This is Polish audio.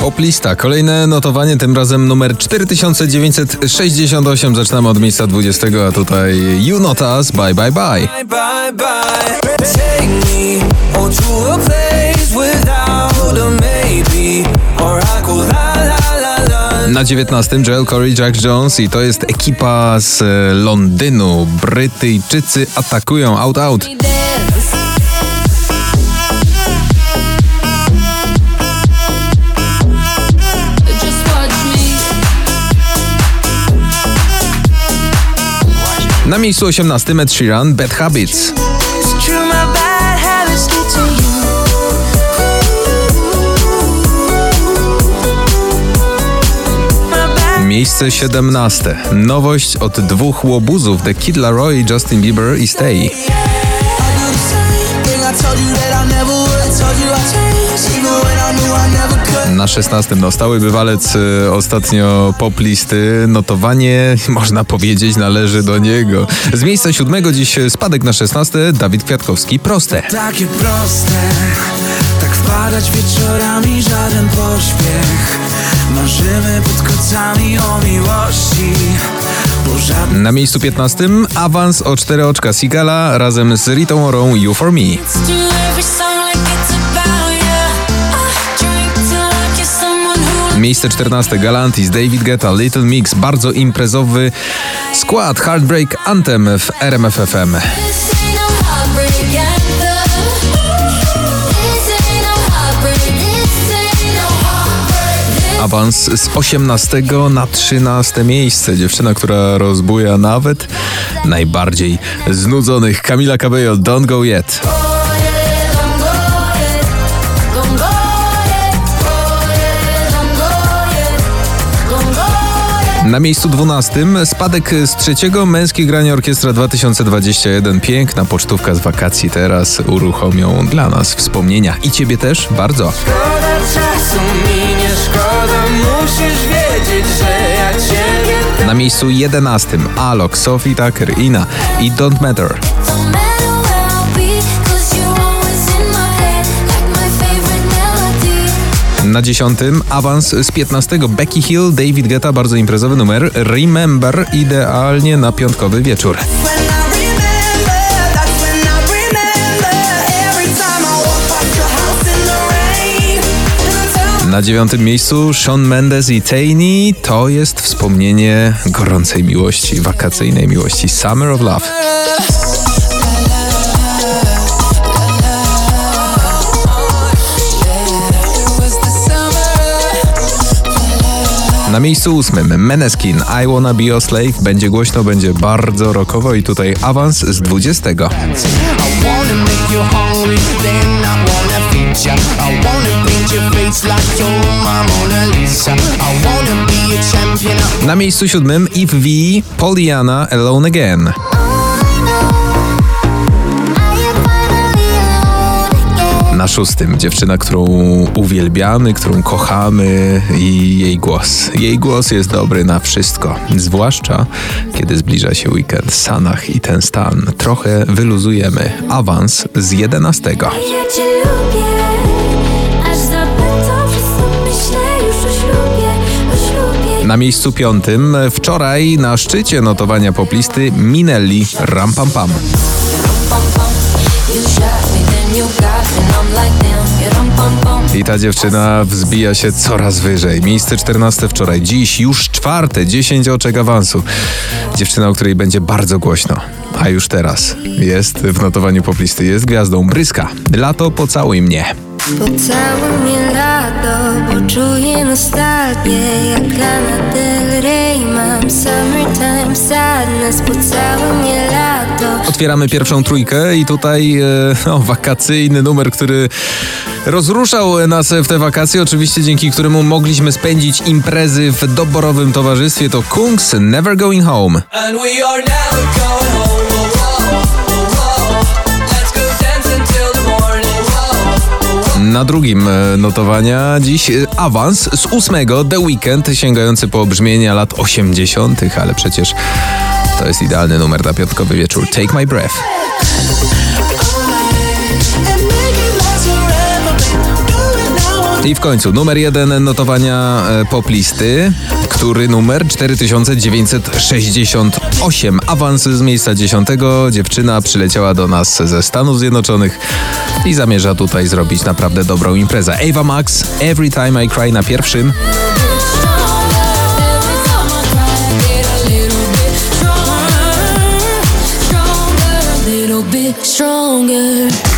Poplista. Kolejne notowanie, tym razem numer 4968. Zaczynamy od miejsca 20, a tutaj You Not Us, Bye Bye Bye. bye bye. Take me on to a place without a maybe, or I go la la la la. Na 19 Joel Corey, Jack Jones i to jest ekipa z Londynu. Brytyjczycy atakują Out Out. Na miejscu 18 Ed Sheeran, Bad Habits. Miejsce 17. Nowość od dwóch łobuzów The Kid Laroi, Justin Bieber i Stay. Na 16 no stały bywalec y, ostatnio poplisty. Notowanie, można powiedzieć, należy do niego. Z miejsca siódmego dziś spadek na 16 Dawid Kwiatkowski. Proste. Takie proste, tak wpadać wieczorami, żaden pośpiech. Marzymy pod kocami o miłości, Na miejscu 15 awans o 4 oczka Sigala razem z Ritą Orą You For Me. Miejsce 14 Galantis, David Guetta, Little Mix. Bardzo imprezowy skład Heartbreak Anthem w RMFFM. No no. Awans z 18 na 13 miejsce. Dziewczyna, która rozbuja nawet najbardziej znudzonych. Camila Cabello, Don't Go Yet. Na miejscu 12 spadek z trzeciego męskie granie orkiestra 2021. Piękna pocztówka z wakacji teraz uruchomią dla nas wspomnienia. I ciebie też bardzo. Szkoda czasu mi nie szkoda, musisz wiedzieć, że ja ciebie Na miejscu 11 Alok, Sophie Tucker, Ina i Don't Matter. Na dziesiątym awans z 15 Becky Hill, David Guetta, bardzo imprezowy numer Remember, idealnie na piątkowy wieczór. Na dziewiątym miejscu Shawn Mendes i Tainy to jest wspomnienie gorącej miłości, wakacyjnej miłości Summer of Love. Na miejscu ósmym Meneskin I Wanna Be Your Slave będzie głośno, będzie bardzo rockowo i tutaj awans z 20. I wanna make you hungry, then I wanna Na szóstym dziewczyna, którą uwielbiamy, którą kochamy i jej głos. Jej głos jest dobry na wszystko, zwłaszcza kiedy zbliża się weekend. Sanach i ten stan trochę wyluzujemy. Awans z jedenastego. Ja cię lubię, aż zapytam, że sam myślę już o ślubie, o ślubie. Na miejscu piątym wczoraj na szczycie notowania poplisty Minelli Ram Pam Pam. I ta dziewczyna wzbija się coraz wyżej. Miejsce 14 wczoraj, dziś już czwarte, 10 oczek awansu. Dziewczyna, o której będzie bardzo głośno. A już teraz jest w notowaniu poplisty, jest gwiazdą Bryska. Lato, pocałuj mnie. Pocałuj mnie Bo czuję nostalgię jak Lana Del Rey Mam summertime sadness, po całe mnie lato Otwieramy pierwszą trójkę i tutaj no, wakacyjny numer, który rozruszał nas w te wakacje, oczywiście dzięki któremu mogliśmy spędzić imprezy w doborowym towarzystwie. To Kungs Never Going Home. And we are never going home. Na drugim e, notowania dziś e, awans z ósmego The Weekend, sięgający po brzmienia lat 80., ale przecież to jest idealny numer na piątkowy wieczór. Take My Breath. I w końcu numer jeden notowania e, poplisty, który numer 4968. Awans z miejsca 10. Dziewczyna przyleciała do nas ze Stanów Zjednoczonych i zamierza tutaj zrobić naprawdę dobrą imprezę. Ava Max, Every Time I Cry na pierwszym. Stronger